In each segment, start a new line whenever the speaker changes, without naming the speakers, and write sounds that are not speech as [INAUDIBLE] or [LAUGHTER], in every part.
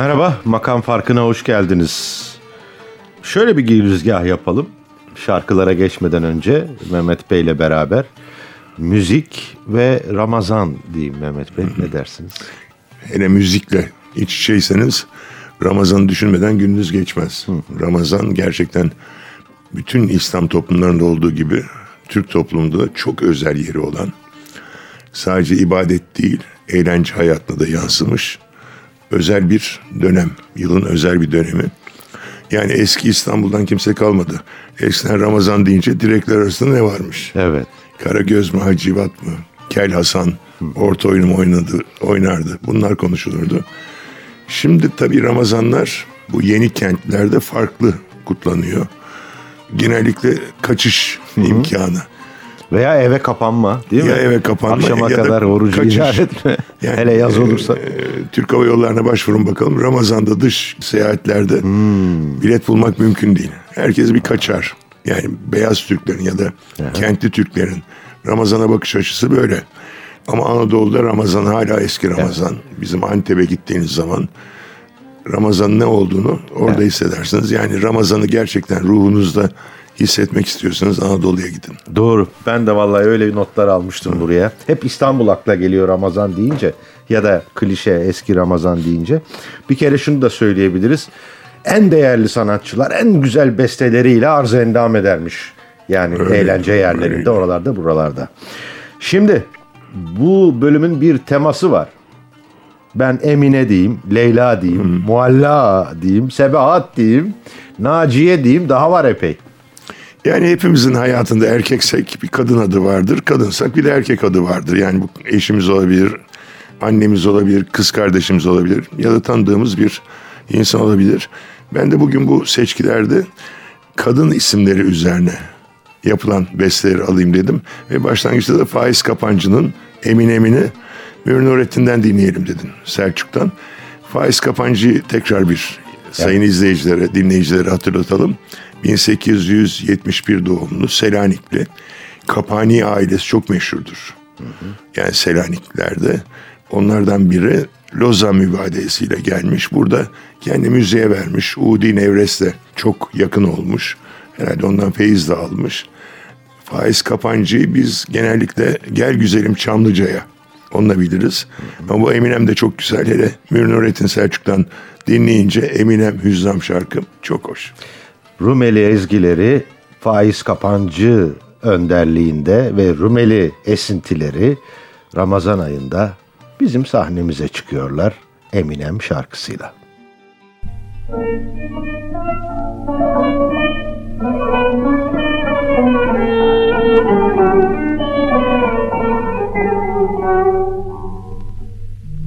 Merhaba, makam farkına hoş geldiniz. Şöyle bir girizgah yapalım. Şarkılara geçmeden önce Mehmet Bey ile beraber müzik ve Ramazan diyeyim Mehmet Bey. Ne dersiniz?
Hele müzikle iç içeyseniz Ramazan'ı düşünmeden gününüz geçmez. Ramazan gerçekten bütün İslam toplumlarında olduğu gibi Türk toplumunda da çok özel yeri olan sadece ibadet değil eğlence hayatına da yansımış özel bir dönem. Yılın özel bir dönemi. Yani eski İstanbul'dan kimse kalmadı. Eskiden Ramazan deyince direkler arasında ne varmış?
Evet.
Karagöz mü, Hacivat mı, Kel Hasan, orta oyunu mu oynadı, oynardı. Bunlar konuşulurdu. Şimdi tabii Ramazanlar bu yeni kentlerde farklı kutlanıyor. Genellikle kaçış imkanı.
Veya eve kapanma değil mi?
Ya eve kapanma
Akşama [LAUGHS]
ya da
kadar orucu
kaçış.
idare etme.
Yani,
Hele yaz
e,
olursa.
e, Türk Hava Yolları'na başvurun bakalım. Ramazan'da dış seyahatlerde
Hmm.
bilet bulmak mümkün değil. Herkes bir kaçar. Yani beyaz Türklerin ya da kentli Türklerin Ramazan'a bakış açısı böyle. Ama Anadolu'da Ramazan hala eski Ramazan. Bizim Antep'e gittiğiniz zaman Ramazan ne olduğunu orada hissedersiniz. Yani Ramazan'ı gerçekten ruhunuzda hissetmek istiyorsanız Anadolu'ya gidin.
Doğru. Ben de vallahi öyle notlar almıştım buraya. Hep İstanbul akla geliyor Ramazan deyince ya da klişe eski Ramazan deyince. Bir kere şunu da söyleyebiliriz. En değerli sanatçılar en güzel besteleriyle arz endam edermiş. Yani eğlence yerlerinde
öyle.
oralarda buralarda. Şimdi bu bölümün bir teması var. Ben Emine diyeyim, Leyla diyeyim, Mualla diyeyim, Sebahat diyeyim, Naciye diyeyim daha var epey.
Yani hepimizin hayatında erkeksek bir kadın adı vardır. Kadınsak bir de erkek adı vardır. Yani bu eşimiz olabilir, annemiz olabilir, kız kardeşimiz olabilir ya da tanıdığımız bir insan olabilir. Ben de bugün bu seçkilerde kadın isimleri üzerine yapılan besteleri alayım dedim. Ve başlangıçta da Faiz Kapancı'nın Emin Emin'i Mürnur Nurettin'den dinleyelim dedim Selçuk'tan. Faiz Kapancı'yı tekrar bir sayın izleyicilere, dinleyicilere hatırlatalım. 1871 doğumlu Selanikli. Kapani ailesi çok meşhurdur. Yani Selaniklilerde. Onlardan biri Lozan mübadelesiyle gelmiş. Burada kendi müziğe vermiş. Udi Nevres'le çok yakın olmuş. Herhalde ondan feyiz de almış. Faiz Kapancı'yı biz genellikle Gel Güzelim Çamlıca'ya onunla biliriz. Ama bu Eminem de çok güzel. Hele Nurettin Selçuk'tan dinleyince Eminem Hüzzam şarkım çok hoş.
Rumeli ezgileri Faiz Kapancı önderliğinde ve Rumeli esintileri Ramazan ayında bizim sahnemize çıkıyorlar Eminem şarkısıyla.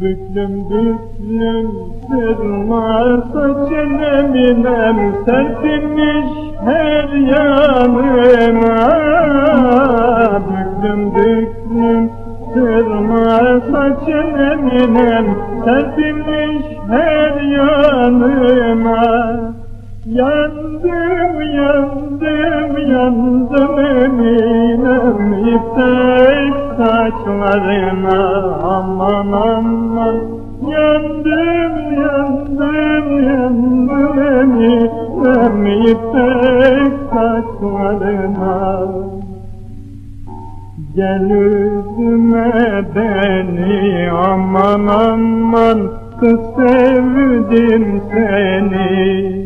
Büklüm büklüm sırma saçın eminem serpilmiş her yanıma. Büklüm büklüm sırma saçın eminem serpilmiş her yanıma. Yandım yandım yandım eminem ipek saçlarına aman aman. Yandım yandım yandım eminem ipek saçlarına. Gel üzme beni aman aman. Kız sevdim seni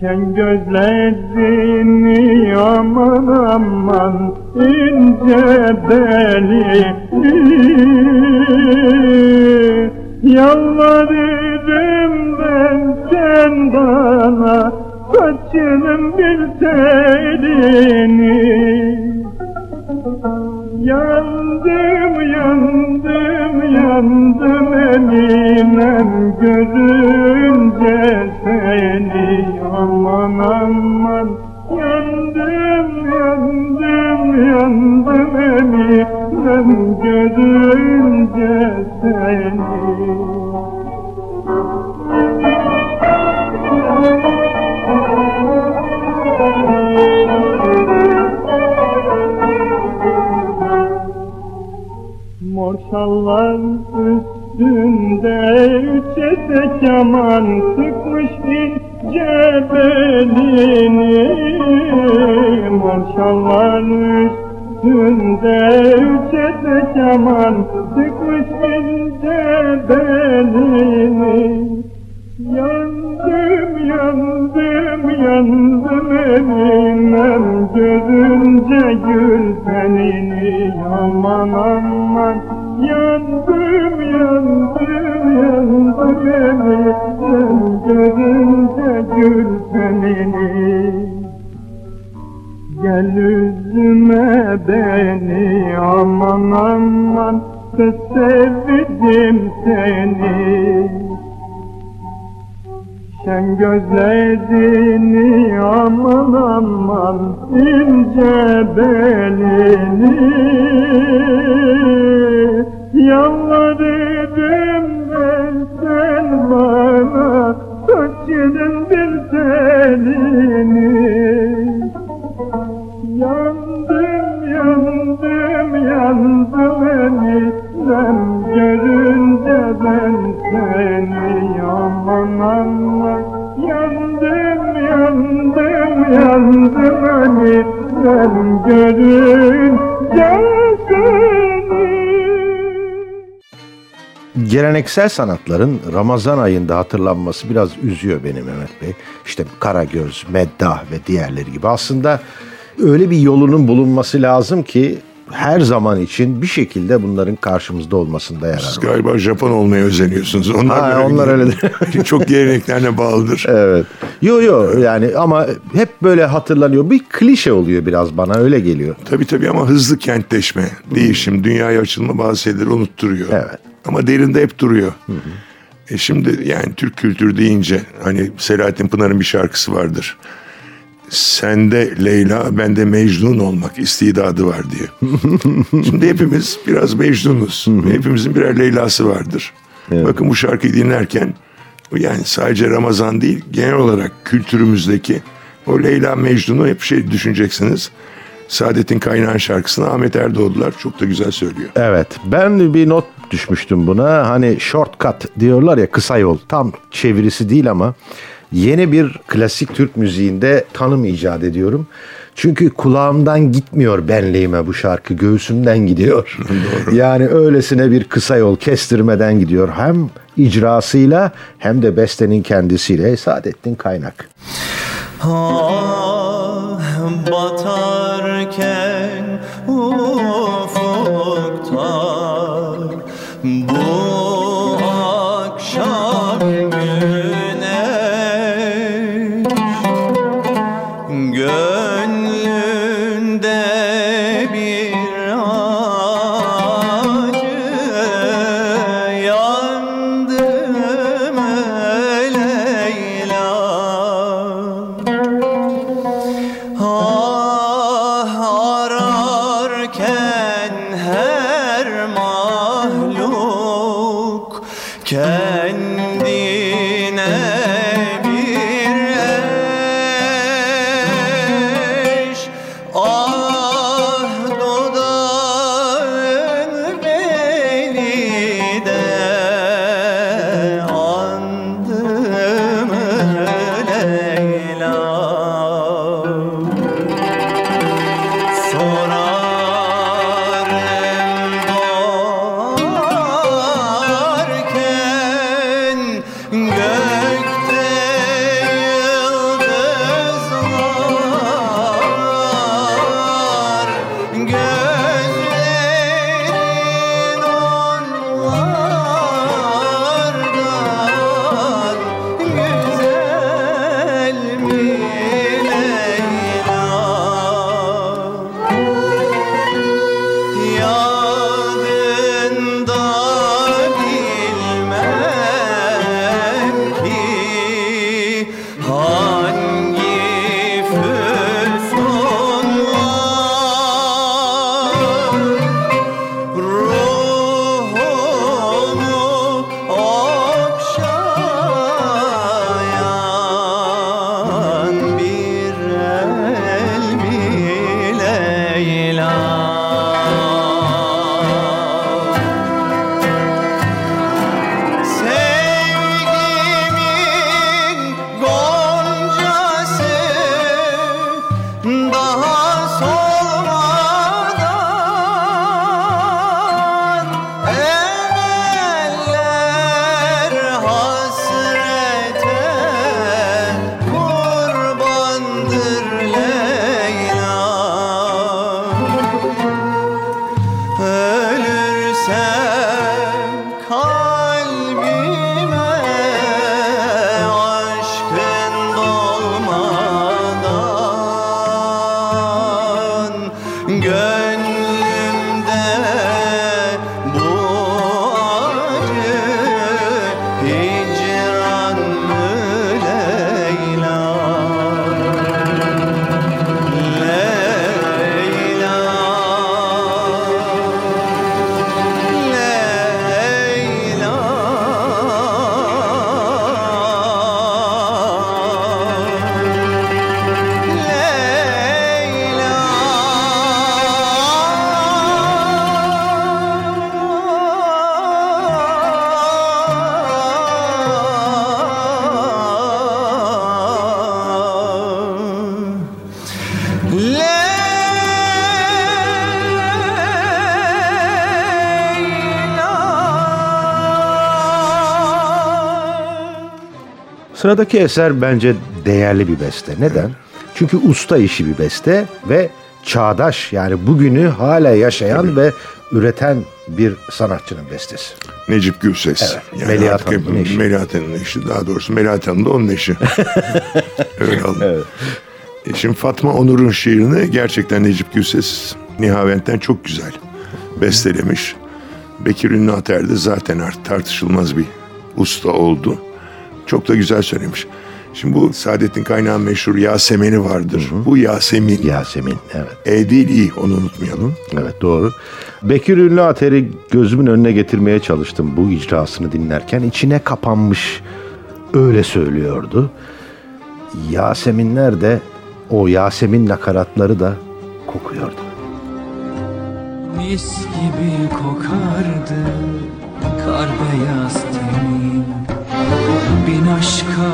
sen gözlerini aman aman ince deli. Yalvarırım ben sen bana saçının bir telini Yandım yandım yandım eminem gözümce seni Aman aman Yendim yendim yendim elimden görünce seni. Morşallar üstünde üçe de keman sıkmış bir belini Mor şallar üstünde üç ete keman sıkmış ince belini Yandım, yandım, yandım elimem Görünce gül tenini aman aman. Yandım, yandım
Geleneksel sanatların Ramazan ayında hatırlanması biraz üzüyor beni Mehmet Bey. İşte Karagöz, Meddah ve diğerleri gibi. Aslında öyle bir yolunun bulunması lazım ki her zaman için bir şekilde bunların karşımızda olmasında yarar
Siz
var.
galiba Japon olmaya özeniyorsunuz. Onlar,
Ha, onlar öyledir. [LAUGHS]
çok geleneklerine bağlıdır.
Evet. Yo yo yani ama hep böyle hatırlanıyor. Bir klişe oluyor biraz bana öyle geliyor.
Tabii tabii ama hızlı kentleşme, değişim, dünyaya açılma bazı şeyleri unutturuyor.
Evet.
Ama derinde hep duruyor. E şimdi yani Türk kültürü deyince hani Selahattin Pınar'ın bir şarkısı vardır. Sende Leyla, bende Mecnun olmak istidadı var diye. [LAUGHS] Şimdi hepimiz biraz Mecnunuz. Hepimizin birer Leyla'sı vardır. Bakın bu şarkıyı dinlerken yani sadece Ramazan değil genel olarak kültürümüzdeki o Leyla Mecnun'u hep şey düşüneceksiniz. Saadet'in Kaynağın şarkısını Ahmet Erdoğdular çok da güzel söylüyor.
Evet ben bir not düşmüştüm buna. Hani shortcut diyorlar ya kısa yol. Tam çevirisi değil ama yeni bir klasik Türk müziğinde tanım icat ediyorum. Çünkü kulağımdan gitmiyor benliğime bu şarkı. Göğsümden gidiyor. [LAUGHS] Yani öylesine bir kısa yol kestirmeden gidiyor. Hem icrasıyla hem de bestenin kendisiyle. Saadettin Kaynak.
Ah can. the
Sıradaki eser bence değerli bir beste. Neden? Çünkü usta işi bir beste ve çağdaş yani bugünü hala yaşayan ve üreten bir sanatçının bestesi.
Necip Gürses.
Evet, Melihat
artık
Hanım'ın eşi.
Melihat Hanım'ın eşi. Daha doğrusu Melihat Hanım da onun eşi. [LAUGHS] Öyle oldu. E Şimdi Fatma Onur'un şiirini gerçekten Necip Gürses Nihavent'ten çok güzel bestelemiş. Bekir Ünlü Ater de zaten artık tartışılmaz bir usta oldu. Çok da güzel söylemiş. Şimdi bu Saadettin Kaynağ'ın meşhur Yasemin'i vardır. Bu Yasemin.
Yasemin evet.
E değil iyi onu unutmayalım.
Evet doğru. Bekir Ünlü Ater'i gözümün önüne getirmeye çalıştım bu icrasını dinlerken. içine kapanmış öyle söylüyordu. Yaseminler de o Yasemin nakaratları da kokuyordu.
Mis gibi kokardı kar beyaz tenin Bin aşka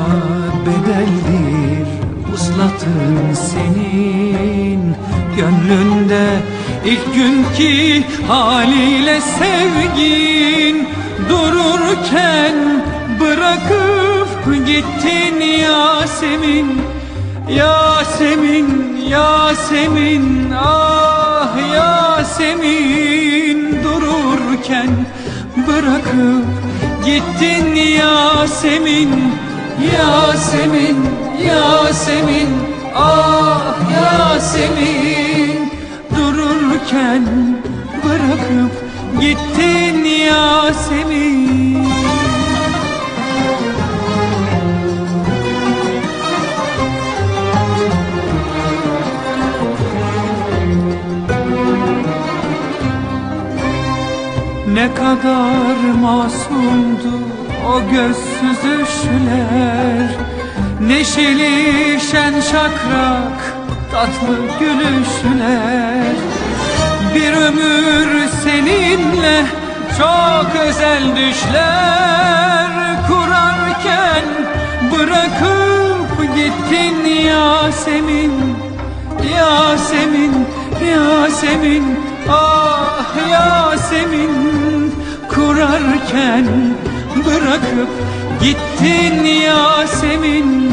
bedeldir uslatın senin. Gönlünde ilk günkü haliyle sevgin. Dururken bırakıp gittin Yasemin. Yasemin, Yasemin, ah Yasemin. Dururken bırakıp gittin Yasemin Yasemin, Yasemin, ah Yasemin Dururken bırakıp gittin Ne kadar masumdu o gözsüz üşler Neşeli şen şakrak tatlı gülüşler. Bir ömür seninle çok özel düşler Kurarken bırakıp gittin Yasemin Yasemin, Yasemin, ah Yasemin Kurarken bırakıp gittin Yasemin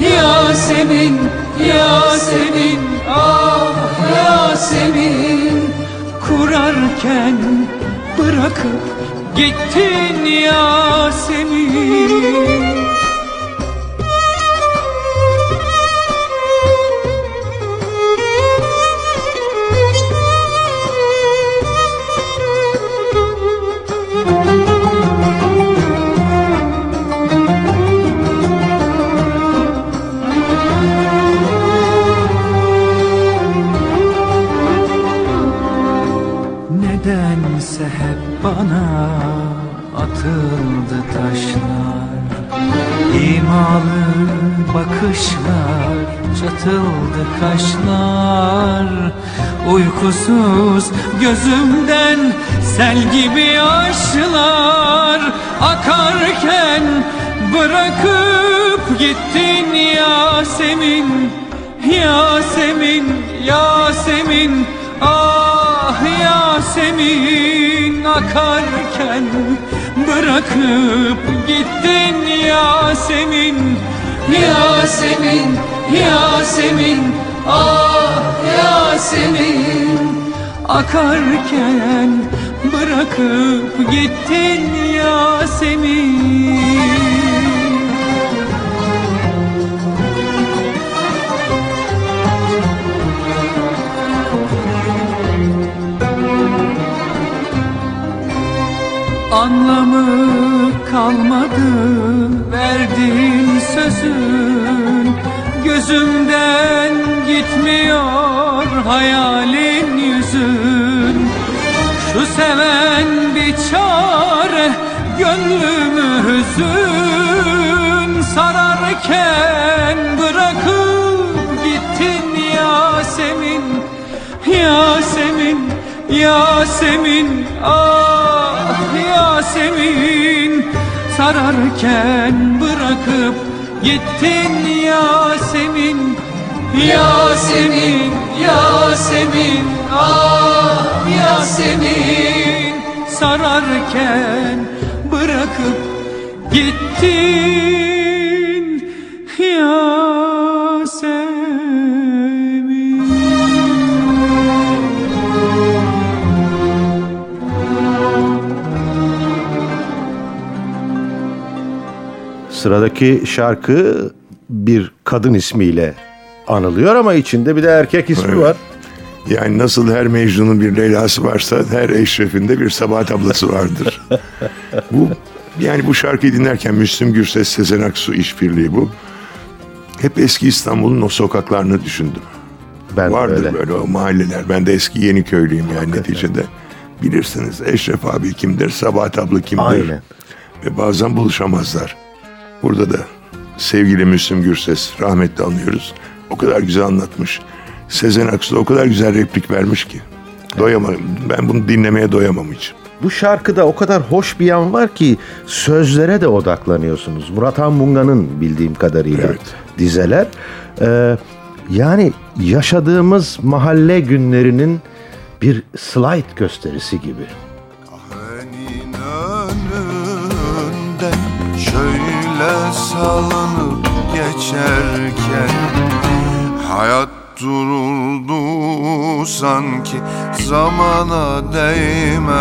Yasemin, Yasemin, ah Yasemin. Kurarken bırakıp gittin Yasemin çatıldı kaşlar Uykusuz gözümden sel gibi yaşlar Akarken bırakıp gittin Yasemin Yasemin, Yasemin, ah Yasemin akarken bırakıp gittin Yasemin Yasemin, Yasemin, ah Yasemin akarken bırakıp gittin Yasemin. Anlamı kalmadı verdiğin sözün Gözümden gitmiyor hayalin yüzün. Şu seven bir çare gönlümü hüzün. Sararken bırakıp gittin Yasemin Yasemin, Yasemin, ah Yasemin Sararken bırakıp gittin Yasemin Yasemin, Yasemin, ah Yasemin. Sararken bırakıp gittin
Sıradaki şarkı bir kadın ismiyle anılıyor ama içinde bir de erkek ismi
Evet.
var.
Yani nasıl her Mecnun'un bir Leyla'sı varsa her Eşref'in de bir Sabahat ablası vardır. [LAUGHS] bu yani bu şarkıyı dinlerken Müslüm Gürses, Sezen Aksu işbirliği bu. Hep eski İstanbul'un o sokaklarını düşündüm.
Ben
Vardır
öyle.
böyle o mahalleler. Ben de eski Yeniköylüyüm yani neticede. Bilirsiniz Eşref abi kimdir, Sabahat abla kimdir.
Aynen.
Ve bazen buluşamazlar. Burada da sevgili Müslüm Gürses rahmetli anıyoruz. O kadar güzel anlatmış. Sezen Aksu da o kadar güzel replik vermiş ki. Doyamam. Ben bunu dinlemeye doyamam hiç.
Bu şarkıda o kadar hoş bir yan var ki sözlere de odaklanıyorsunuz. Murat Han Munga'nın bildiğim kadarıyla
Evet.
dizeler. Ee, yani yaşadığımız mahalle günlerinin bir slide gösterisi gibi.
Salınıp geçerken Hayat dururdu sanki zamana değmeden.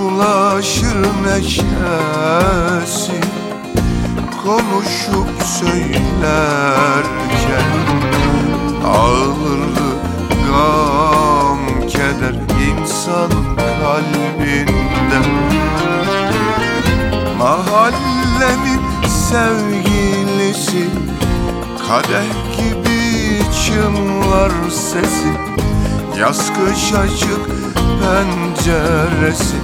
Bulaşır neşesi konuşup söylerken Ağırdı gam keder insan kalbinde Mahallemin sevgilisi Kadeh gibi çınlar sesi Yaz kış açık penceresi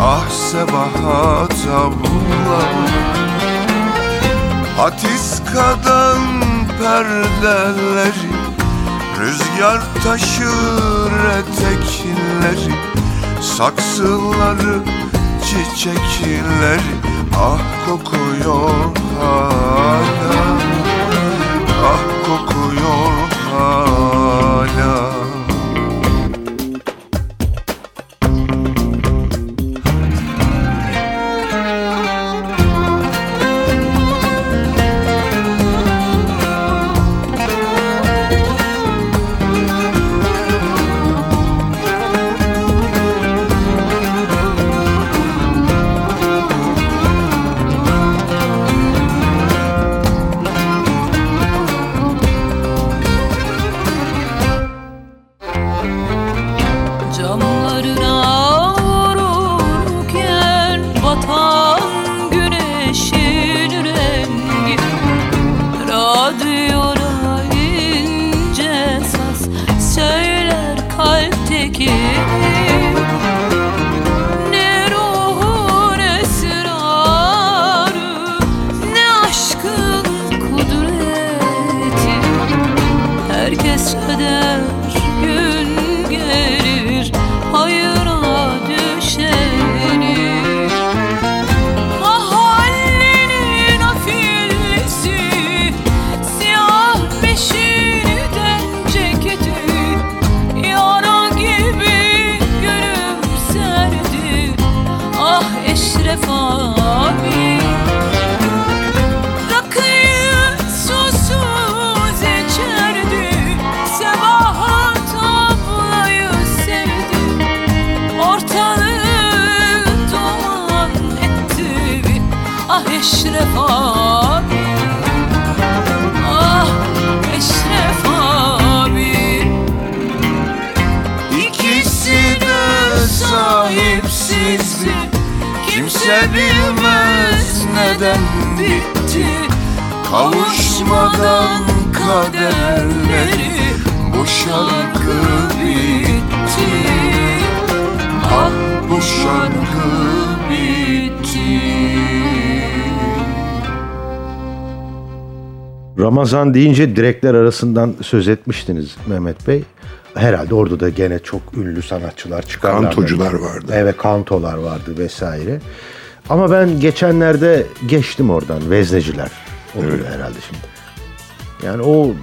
Ah Sebahat abla Hatiskadan perdeleri Rüzgar taşır etekleri Saksıları çiçekleri Ah kokuyor hala. Ah kokuyor hala bilmez neden bitti Kavuşmadan kaderleri Bu şarkı bitti Ah bu şarkı bitti
Ramazan deyince direkler arasından söz etmiştiniz Mehmet Bey. Herhalde orada da gene çok ünlü sanatçılar çıkarlar.
Kantocular vardı.
Evet kantolar vardı vesaire. Ama ben geçenlerde geçtim oradan vezneciler oluyor herhalde şimdi. Yani o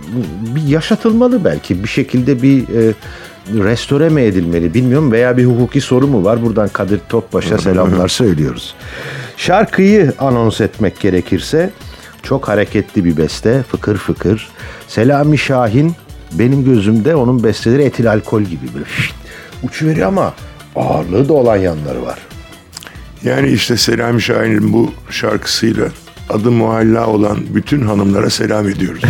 bir yaşatılmalı belki bir şekilde bir e, restore mi edilmeli bilmiyorum veya bir hukuki soru mu var? Buradan Kadir Topbaş'a [LAUGHS] selamlar söylüyoruz. Şarkıyı anons etmek gerekirse Çok hareketli bir beste. Fıkır fıkır. Selami Şahin benim gözümde onun besteleri etil alkol gibi. Böyle uçuveriyor ama ağırlığı da olan yanları var.
Yani işte Selami Şahin'in bu şarkısıyla adı muhalla olan bütün hanımlara selam ediyoruz.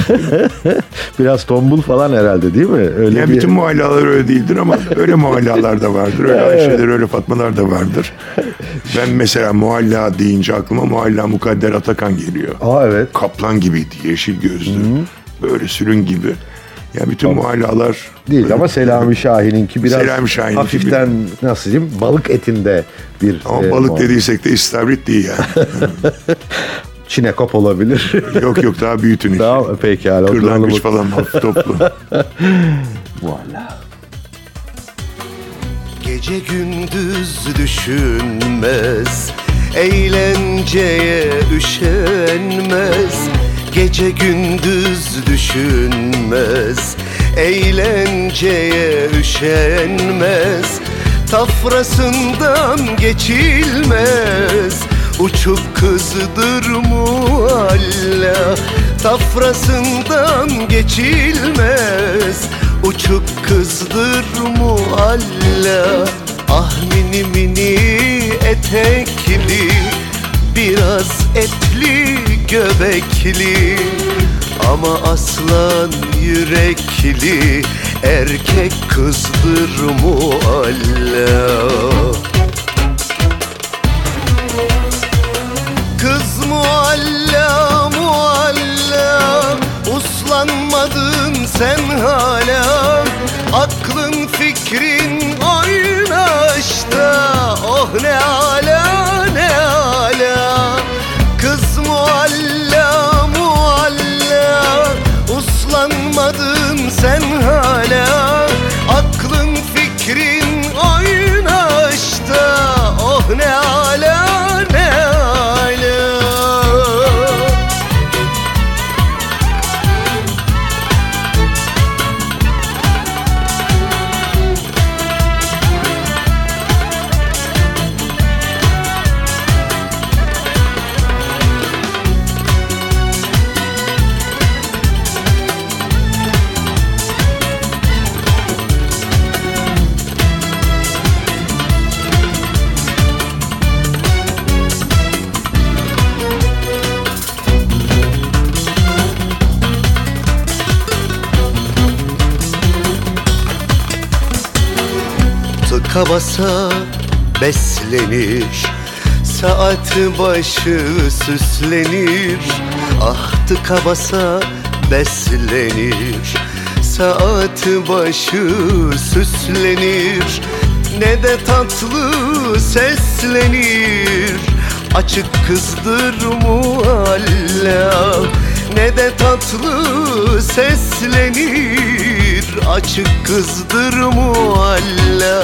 [LAUGHS]
Biraz tombul falan herhalde değil mi? Öyle
Yani
bir...
bütün muhallalar öyle değildir ama öyle muhallalar da vardır. Öyle [LAUGHS] Ayşeler, öyle Fatmalar da vardır. Ben mesela muhalla deyince aklıma muhalla Mukadder Atakan geliyor.
Aa evet.
Kaplan gibiydi, yeşil gözlü. Böyle sürün gibi. Yani bütün muhallalar
Değil ama Selami Şahin'inki biraz
Selami Şahin'inki
hafiften nasıl diyeyim balık etinde bir
ama
e,
balık
muhabbet.
dediysek de istavrit değil yani. [LAUGHS]
çinekop olabilir. [LAUGHS]
yok yok daha büyütün işte.
tamam pekala. o
Kırlangıç falan hafif [LAUGHS] toplu.
Valla.
Gece gündüz düşünmez Eğlenceye üşenmez Gece gündüz düşünmez Eğlenceye üşenmez Tafrasından geçilmez. Uçup kızdır mualla Tafrasından geçilmez. Uçup kızdır mualla Ah mini mini etekli Biraz etli göbekli Ama aslan yürekli Erkek kızdır mualla Kız mualla mualla Uslanmadın sen hala. Aklın fikrin oynaşta Oh ne ala ne ala Kız mualla mualla. Uslanmadın sen hala. Aklın fikrin basa beslenir. Saat başı süslenir. Ah tıka basa beslenir. Saat başı süslenir. Ne de tatlı seslenir. Açık kızdır mualla Ne de tatlı seslenir. Açık kızdır mualla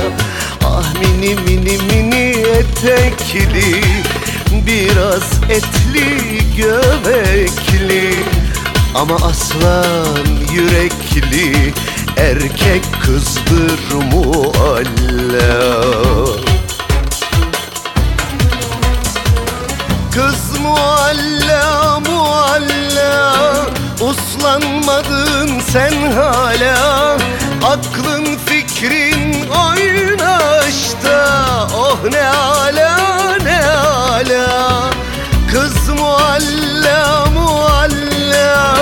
Ah mini mini mini etekli Biraz etli göbekli. Ama aslan yürekli Erkek kızdır mualla Kız mualla mualla Uslanmadın sen hala. Aklın fikrin oynaşta Oh ne ala ne ala. Kız mualla mualla.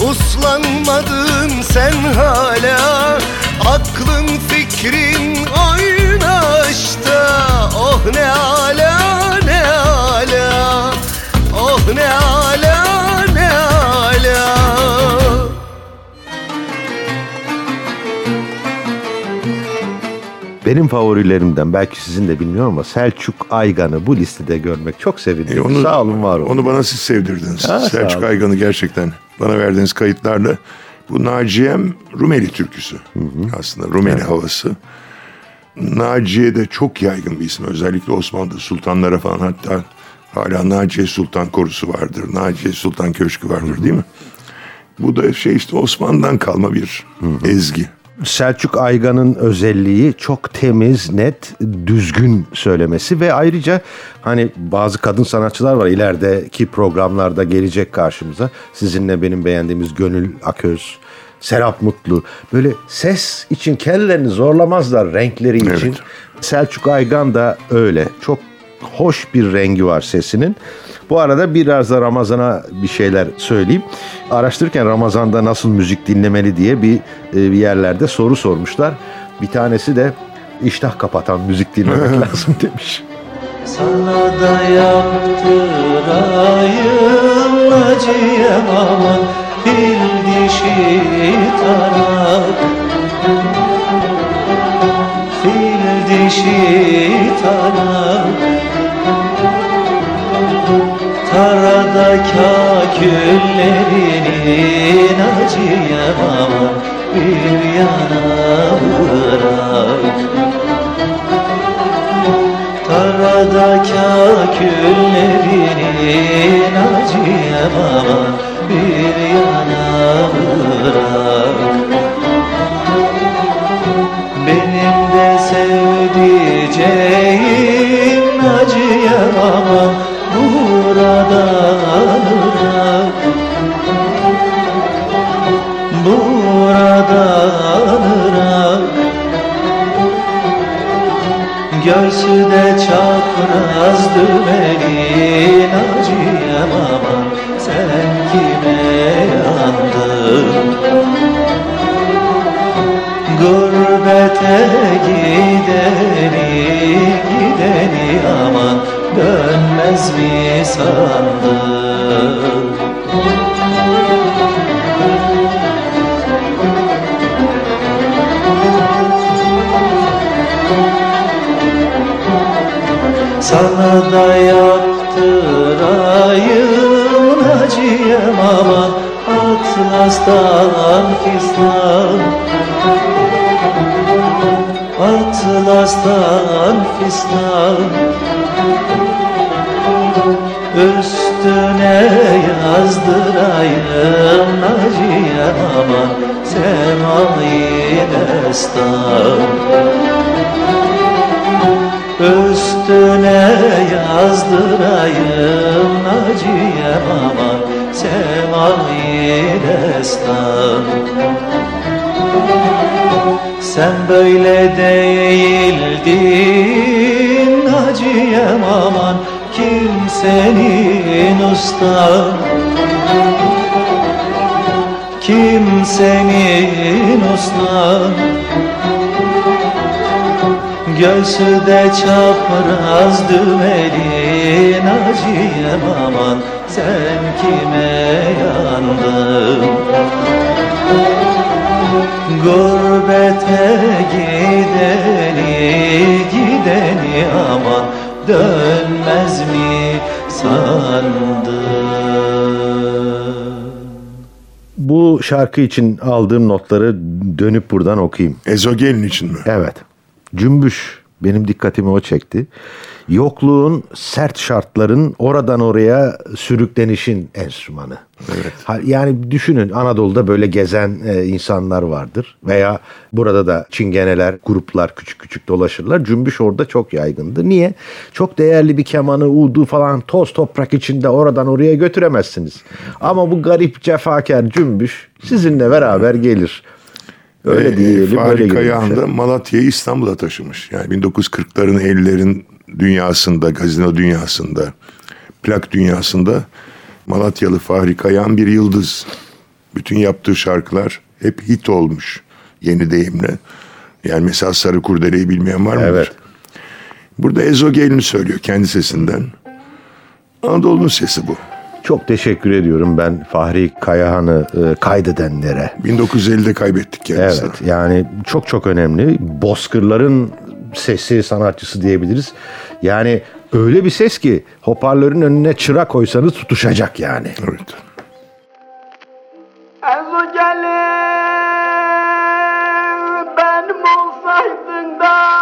Uslanmadın sen hala. Aklın fikrin oynaşta Oh ne ala
Benim favorilerimden belki sizin de bilmiyorum ama Selçuk Aygan'ı bu listede görmek çok sevindim.
E,
Sağ olun var olun.
Onu bana siz sevdirdiniz.
Ha,
Selçuk. Aygan'ı gerçekten bana verdiğiniz kayıtlarla. Bu Naciye'm Rumeli türküsü. Aslında Rumeli havası. Naciye de çok yaygın bir isim. Özellikle Osmanlı sultanlara falan hatta hala Naciye Sultan korusu vardır. Naciye Sultan Köşkü vardır değil mi? Bu da şey işte Osmanlı'dan kalma bir ezgi.
Selçuk Aygan'ın özelliği çok temiz, net, düzgün söylemesi ve ayrıca hani bazı kadın sanatçılar var ilerideki programlarda gelecek karşımıza. Sizinle benim beğendiğimiz Gönül Aköz, Serap Mutlu. Böyle ses için kendilerini zorlamazlar renkleri için.
Evet.
Selçuk Aygan da öyle. Çok hoş bir rengi var sesinin. Bu arada biraz da Ramazan'a bir şeyler söyleyeyim. Araştırırken Ramazan'da nasıl müzik dinlemeli diye bir, e, bir yerlerde soru sormuşlar. Bir tanesi de iştah kapatan müzik dinlemek [LAUGHS] lazım demiş.
Sana da yaptırayım acıyam aman Fil dişi tarak Fil dişi tarak Tarada kaküllerinin acıyam aman Bir yana bırak. Tarada kaküllerinin acıyam aman bir yana bırak. Benim de sevdiceğim acıyam aman burada Burada bırak Göğsü de çapraz dümenin acıyam aman Sen kime yandın? Gurbete gideni gideni aman Dönmez mi sandın Sana da yaptırayım acıyam aman Atlas'tan fistan Atlas'tan fistan. Üstüne yazdırayım aman Semavi destan. Üstüne yazdırayım aman Semavi destan Sen böyle değildin acıyam aman Kimsenin ustan Kimsenin ustan Göğsü de çapraz dümelin acıyam aman Sen kime yandın Gurbete gideni gideni aman Dönmez mi sandın
Bu şarkı için aldığım notları dönüp buradan okuyayım.
Ezogelin için mi?
Evet. Cümbüş benim dikkatimi o çekti. Yokluğun, sert şartların oradan oraya sürüklenişin enstrümanı. Ha- Yani düşünün Anadolu'da böyle gezen e, insanlar vardır veya burada da çingeneler, gruplar küçük küçük dolaşırlar. Cümbüş orada çok yaygındı. Niye? Çok değerli bir kemanı, udu falan toz toprak içinde oradan oraya götüremezsiniz. Ama bu garip cefakar cümbüş sizinle beraber gelir. Öyle
Ee,
diyelim. öyle.
Kayahan da Malatya'yı İstanbul'a taşımış. Yani 1940'ların 50'lerin dünyasında, gazino dünyasında, plak dünyasında Malatyalı Fahri Kayahan bir yıldız. Bütün yaptığı şarkılar hep hit olmuş yeni deyimle. Yani mesela Sarı Kurdele'yi bilmeyen var mıdır?
Evet.
Burada ezogelini söylüyor kendi sesinden. Anadolu'nun sesi bu.
Çok teşekkür ediyorum ben Fahri Kayahan'ı e, kaydedenlere.
1950'de kaybettik kendisini.
Evet yani çok çok önemli. Bozkırların sesi sanatçısı diyebiliriz. Yani öyle bir ses ki hoparlörün önüne çıra koysanız tutuşacak yani.
Evet.
Benim olsaydın da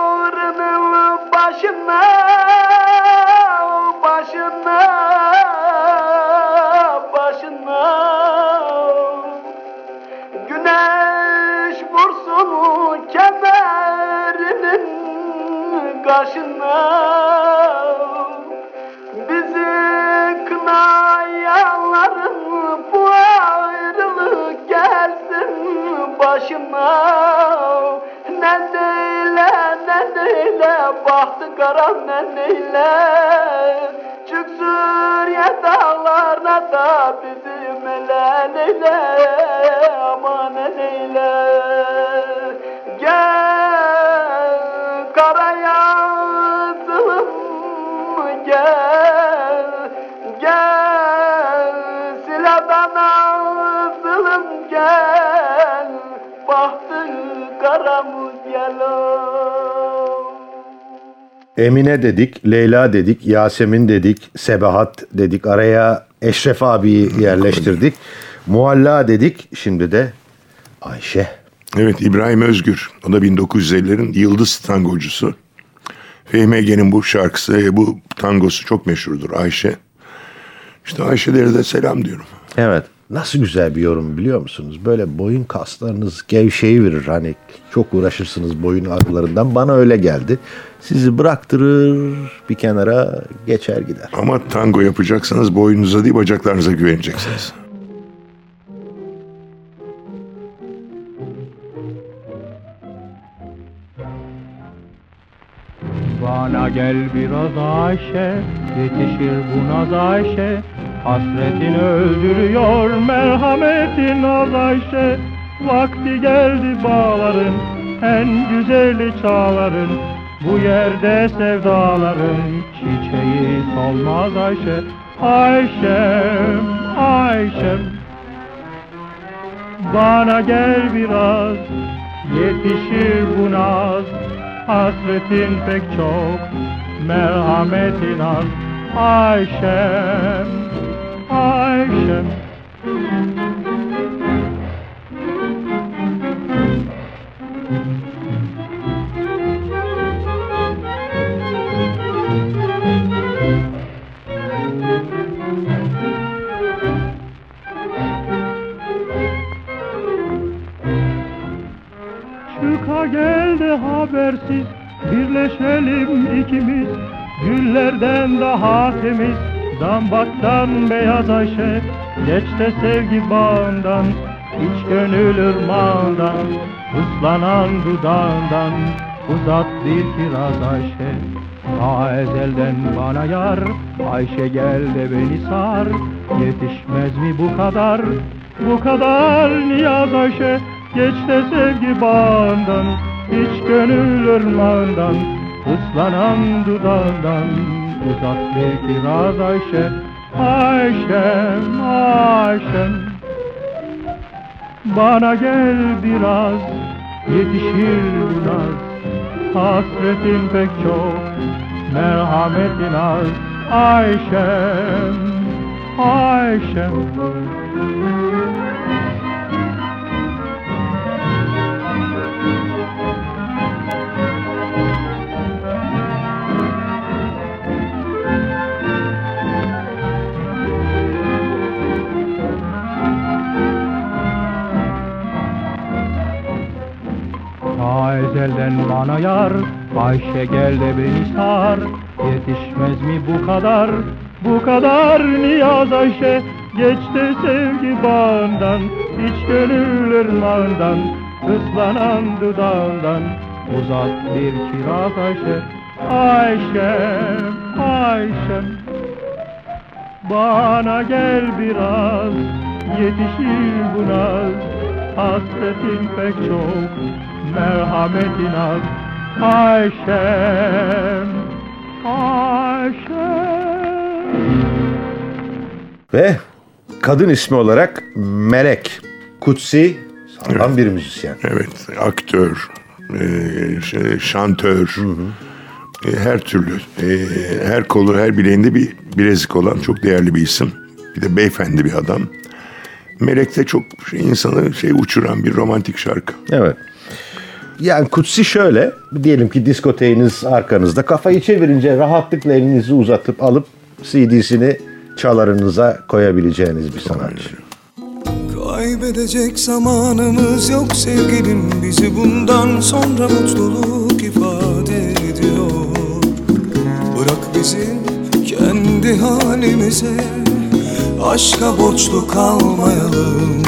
Aurana Bajana bahtı karan nenneyle Çık Suriye dağlarına da bizim ele neyle aman neyle Gel
Emine dedik, Leyla dedik, Yasemin dedik, Sebahat dedik. Araya Eşref abiyi yerleştirdik. Mualla dedik. Şimdi de Ayşe.
Evet İbrahim Özgür. O da 1950'lerin yıldız tangocusu. Fehmi Ege'nin bu şarkısı, e, bu tangosu çok meşhurdur Ayşe. İşte Ayşe'lere de selam diyorum.
Evet. Nasıl güzel bir yorum biliyor musunuz? Böyle boyun kaslarınız gevşeyi verir. Hani çok uğraşırsınız boyun ağrılarından. Bana öyle geldi. Sizi bıraktırır bir kenara geçer gider.
Ama tango yapacaksanız boynunuza değil bacaklarınıza güveneceksiniz.
Bana gel biraz Ayşe, yetişir bu naz Ayşe. Hasretin öldürüyor, merhametin az Ayşe. Vakti geldi bağların, en güzeli çağların. Bu yerde sevdaların çiçeği solmaz Ayşe. Ayşem, Ayşem. Bana gel biraz, yetişir bu naz. Hasretin pek çok, merhametin az. Ayşem, Ayşem. Çıka geldi habersiz Birleşelim ikimiz Güllerden daha temiz Dambaktan beyaz Ayşe Geç de sevgi bağından İç gönül ırmağından Islanan dudağından Uzat bir kiraz Ayşe. Ta ezelden bana yar Ayşe gel de beni sar. Yetişmez mi bu kadar Bu kadar niyaz Ayşe? Geç de sevgi bağından iç gönül ırmağından Islanan dudağından Uzat bir kiraz Ayşe Ayşem, Ayşem Bana gel biraz Yetişir bu naz Hasretin pek çok Merhametin az. Ayşem, Ayşem
bana yar Ayşe gel de beni sar. Yetişmez mi bu kadar? Bu kadar niyaz Ayşe. Geçti sevgi bağından iç gönül ırmağından Islanan dudağından. Uzat bir kiraz Ayşe. Ayşem, Ayşem Bana gel biraz Yetişir bu naz Hasretin pek çok Merhametin az Ayşem Ayşem
Ve kadın ismi olarak Melek. Kutsi sağlam bir müzisyen.
Evet, aktör, e, şey, şantör, e, her türlü, e, her kolu, her bileğinde bir bilezik olan çok değerli bir isim. Bir de beyefendi bir adam. Melek de çok şey, insanı şey uçuran bir romantik şarkı.
Evet. Yani kutsi şöyle, diyelim ki diskoteğiniz arkanızda kafayı çevirince rahatlıkla elinizi uzatıp alıp CD'sini çalarınıza koyabileceğiniz bir sanatçı.
Kaybedecek zamanımız yok sevgilim Bizi bundan sonra mutluluk ifade ediyor Bırak bizi kendi halimize Aşka borçlu kalmayalım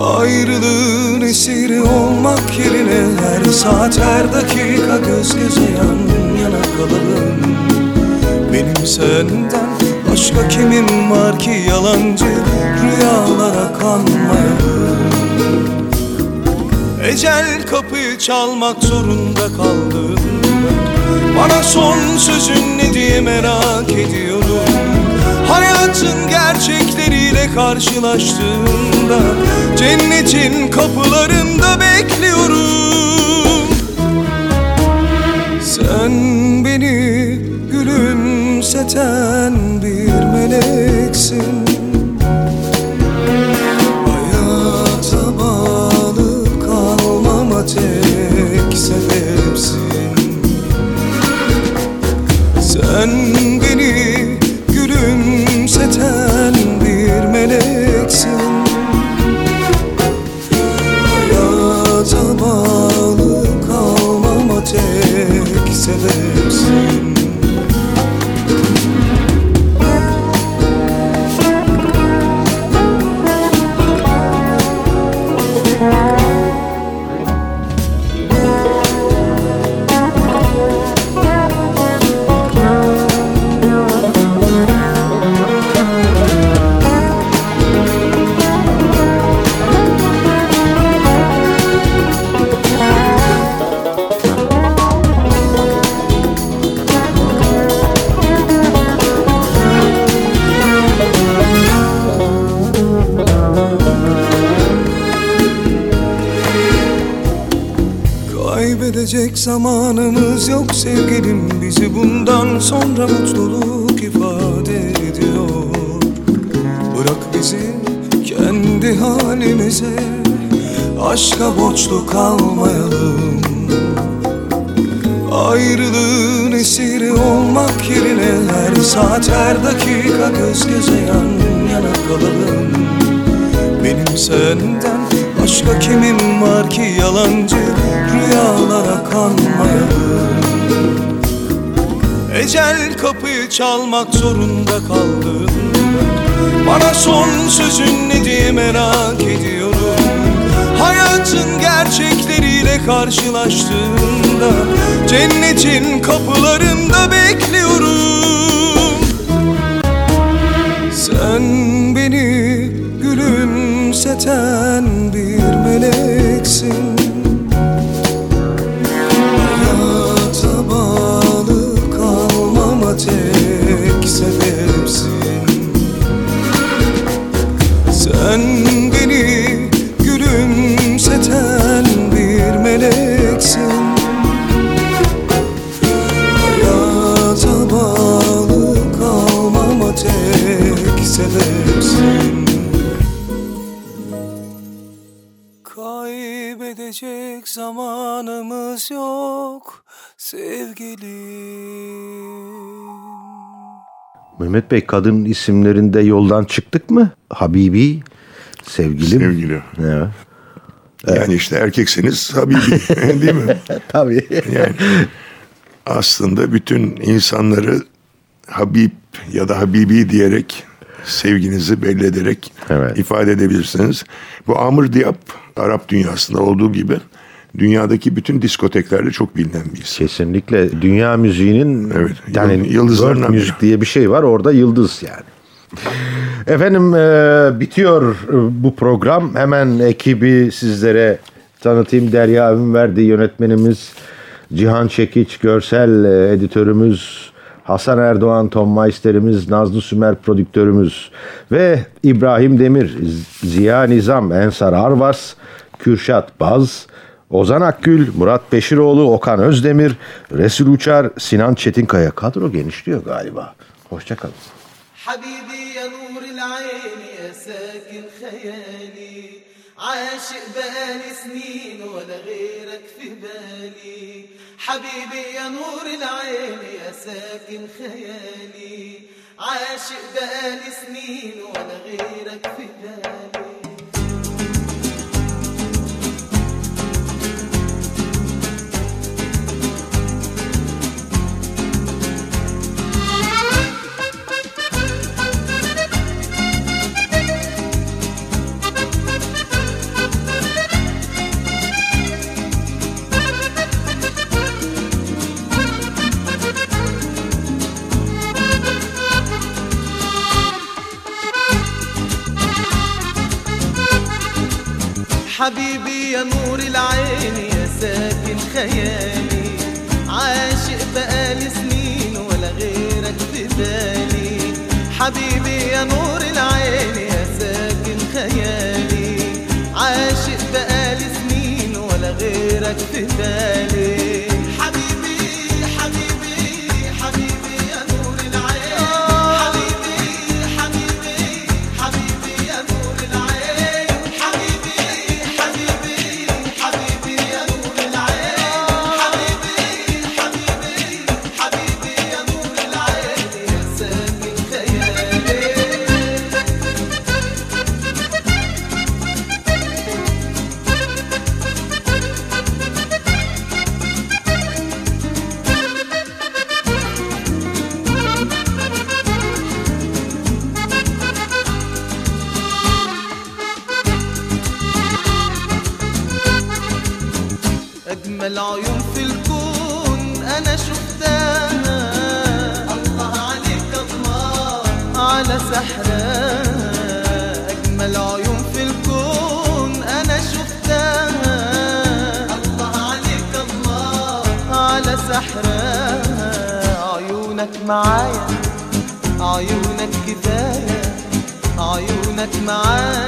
Ayrılığın esiri olmak yerine Her saat her dakika göz göze yan yana kalalım. Benim senden başka kimim var ki yalancı rüyalara kanmayalım. Ecel kapıyı çalmak zorunda kaldım. Bana son sözün ne diye merak ediyorum Hayatın gerçekleriyle karşılaştığımda Cennetin kapılarında bekliyorum. Sen beni gülümseten bir meleksin. Hayata bağlı kalmama tek sebepsin. Sen borçlu kalmayalım. Ayrılığın esiri olmak yerine Her saat her dakika göz göze yan yana kalalım. Benim senden başka kimim var ki yalancı rüyalara kanmayalım. Ecel kapıyı çalmak zorunda kaldım. Bana son sözün ne diye merak ediyorum Hayatın gerçekleriyle karşılaştığımda Cennetin kapılarında bekliyorum. Sen beni gülümseten bir meleksin yok sevgilim
Mehmet Bey kadın isimlerinde yoldan çıktık mı? Habibi, sevgilim.
Sevgili.
Evet.
Yani işte erkekseniz Habibi [LAUGHS] değil mi?
Tabii.
Yani aslında bütün insanları Habib ya da Habibi diyerek sevginizi belli ederek
Evet.
ifade edebilirsiniz. Bu Amr Diab Arap dünyasında olduğu gibi dünyadaki bütün diskoteklerde çok bilinen bir isim.
Kesinlikle dünya müziğinin
Evet,
yani
yıldız- yıldızlarından
müzik diye bir şey var. Orada yıldız yani. Efendim e, bitiyor e, bu program. Hemen ekibi sizlere tanıtayım. Derya Ünverdi yönetmenimiz, Cihan Çekiç görsel e, editörümüz, Hasan Erdoğan Tom Meister'imiz, Nazlı Sümer prodüktörümüz ve İbrahim Demir, Ziya Nizam, Ensar Arvas, Kürşat Baz, Ozan Akgül, Murat Beşiroğlu, Okan Özdemir, Resul Uçar, Sinan Çetinkaya. Kadro genişliyor galiba. Hoşçakalın.
حبيبي يا نور العين يا ساكن خيالي عاشق بقالي سنين ولا غيرك في بالي حبيبي يا نور العين يا ساكن خيالي عاشق بقالي سنين ولا غيرك في بالي حبيبي يا نور العين يا ساكن خيالي. عاشق بقالي سنين ولا غيرك في بالي. حبيبي يا نور العين يا ساكن خيالي. عاشق بقالي سنين ولا غيرك في بالي. عيونك كفاية عيونك معايا